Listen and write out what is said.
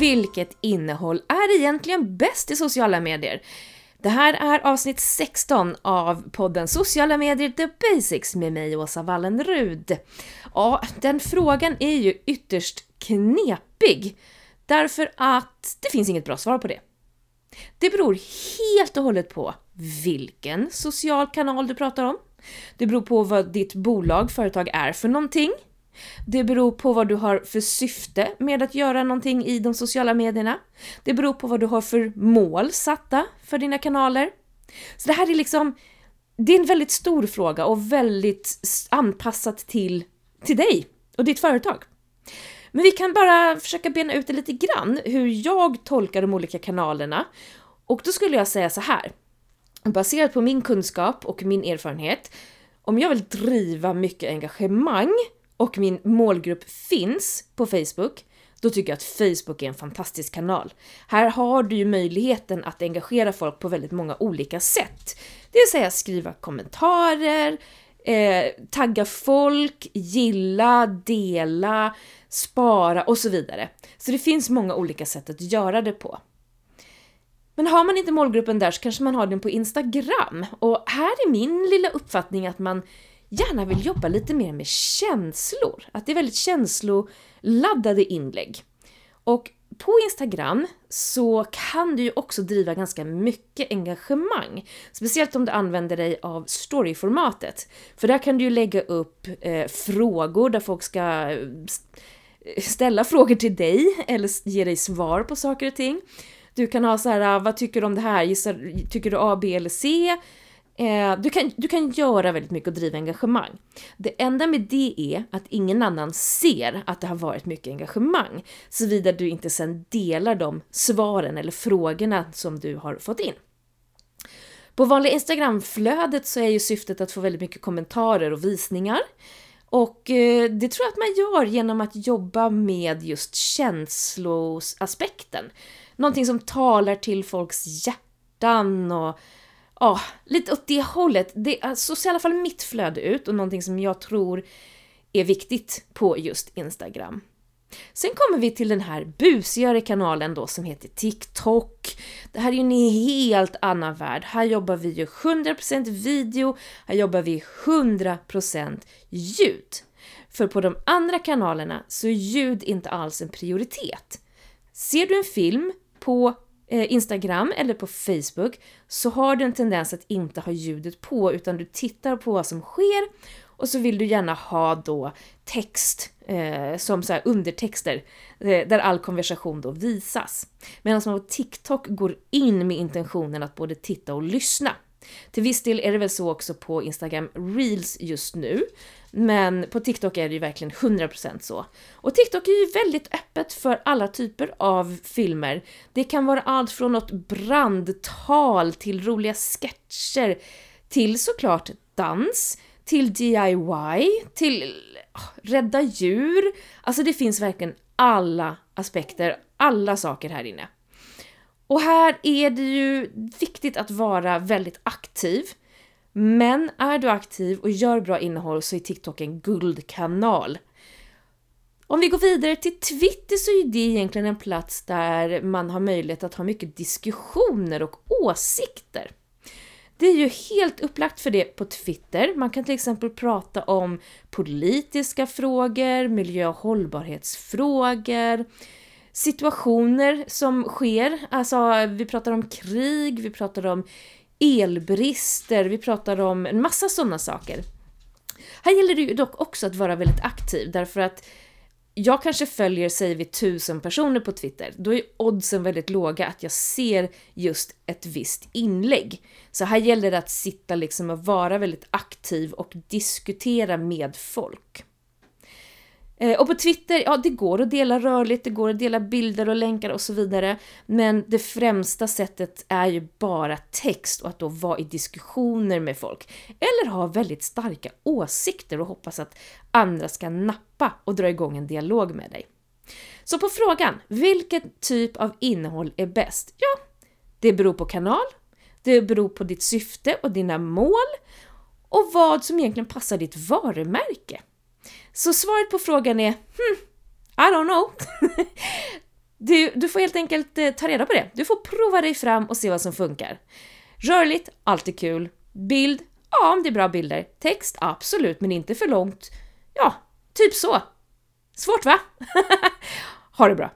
vilket innehåll är egentligen bäst i sociala medier? Det här är avsnitt 16 av podden Sociala medier The Basics med mig Åsa Wallenrud. Ja, den frågan är ju ytterst knepig därför att det finns inget bra svar på det. Det beror helt och hållet på vilken social kanal du pratar om. Det beror på vad ditt bolag, företag är för någonting. Det beror på vad du har för syfte med att göra någonting i de sociala medierna. Det beror på vad du har för mål satta för dina kanaler. Så det här är liksom, det är en väldigt stor fråga och väldigt anpassat till, till dig och ditt företag. Men vi kan bara försöka bena ut det lite grann, hur jag tolkar de olika kanalerna. Och då skulle jag säga så här, baserat på min kunskap och min erfarenhet, om jag vill driva mycket engagemang och min målgrupp finns på Facebook, då tycker jag att Facebook är en fantastisk kanal. Här har du ju möjligheten att engagera folk på väldigt många olika sätt. Det vill säga skriva kommentarer, eh, tagga folk, gilla, dela, spara och så vidare. Så det finns många olika sätt att göra det på. Men har man inte målgruppen där så kanske man har den på Instagram. Och här är min lilla uppfattning att man gärna vill jobba lite mer med känslor. Att det är väldigt känsloladdade inlägg. Och på Instagram så kan du ju också driva ganska mycket engagemang. Speciellt om du använder dig av storyformatet. För där kan du ju lägga upp eh, frågor där folk ska eh, ställa frågor till dig eller ge dig svar på saker och ting. Du kan ha så här, ah, vad tycker du om det här? Gissar, tycker du A, B eller C? Eh, du, kan, du kan göra väldigt mycket och driva engagemang. Det enda med det är att ingen annan ser att det har varit mycket engagemang, såvida du inte sen delar de svaren eller frågorna som du har fått in. På vanliga Instagramflödet så är ju syftet att få väldigt mycket kommentarer och visningar. Och eh, det tror jag att man gör genom att jobba med just känsloaspekten. Någonting som talar till folks hjärtan och ja, lite åt det hållet. Det, alltså, så ser i alla fall mitt flöde ut och någonting som jag tror är viktigt på just Instagram. Sen kommer vi till den här busigare kanalen då som heter TikTok. Det här är ju en helt annan värld. Här jobbar vi ju 100% video, här jobbar vi 100% ljud. För på de andra kanalerna så är ljud inte alls en prioritet. Ser du en film på Eh, Instagram eller på Facebook så har du en tendens att inte ha ljudet på utan du tittar på vad som sker och så vill du gärna ha då text eh, som så undertexter eh, där all konversation då visas. Medan man på TikTok går in med intentionen att både titta och lyssna. Till viss del är det väl så också på Instagram Reels just nu. Men på TikTok är det ju verkligen 100% så. Och TikTok är ju väldigt öppet för alla typer av filmer. Det kan vara allt från något brandtal till roliga sketcher till såklart dans, till DIY, till ah, rädda djur. Alltså det finns verkligen alla aspekter, alla saker här inne. Och här är det ju viktigt att vara väldigt aktiv. Men är du aktiv och gör bra innehåll så är TikTok en guldkanal. Om vi går vidare till Twitter så är det egentligen en plats där man har möjlighet att ha mycket diskussioner och åsikter. Det är ju helt upplagt för det på Twitter. Man kan till exempel prata om politiska frågor, miljö och hållbarhetsfrågor, situationer som sker. Alltså, vi pratar om krig, vi pratar om elbrister, vi pratar om en massa sådana saker. Här gäller det ju dock också att vara väldigt aktiv därför att jag kanske följer, säger vi, tusen personer på Twitter. Då är oddsen väldigt låga att jag ser just ett visst inlägg. Så här gäller det att sitta liksom och vara väldigt aktiv och diskutera med folk. Eh, och på Twitter, ja det går att dela rörligt, det går att dela bilder och länkar och så vidare. Men det främsta sättet är ju bara text och att då vara i diskussioner med folk. Eller ha väldigt starka åsikter och hoppas att andra ska nappa och dra igång en dialog med dig. Så på frågan, vilken typ av innehåll är bäst? Ja, det beror på kanal, det beror på ditt syfte och dina mål och vad som egentligen passar ditt varumärke. Så svaret på frågan är hmm, I don't know. Du, du får helt enkelt eh, ta reda på det. Du får prova dig fram och se vad som funkar. Rörligt, alltid kul. Bild, ja om det är bra bilder. Text, absolut, men inte för långt. Ja, typ så. Svårt va? ha det bra!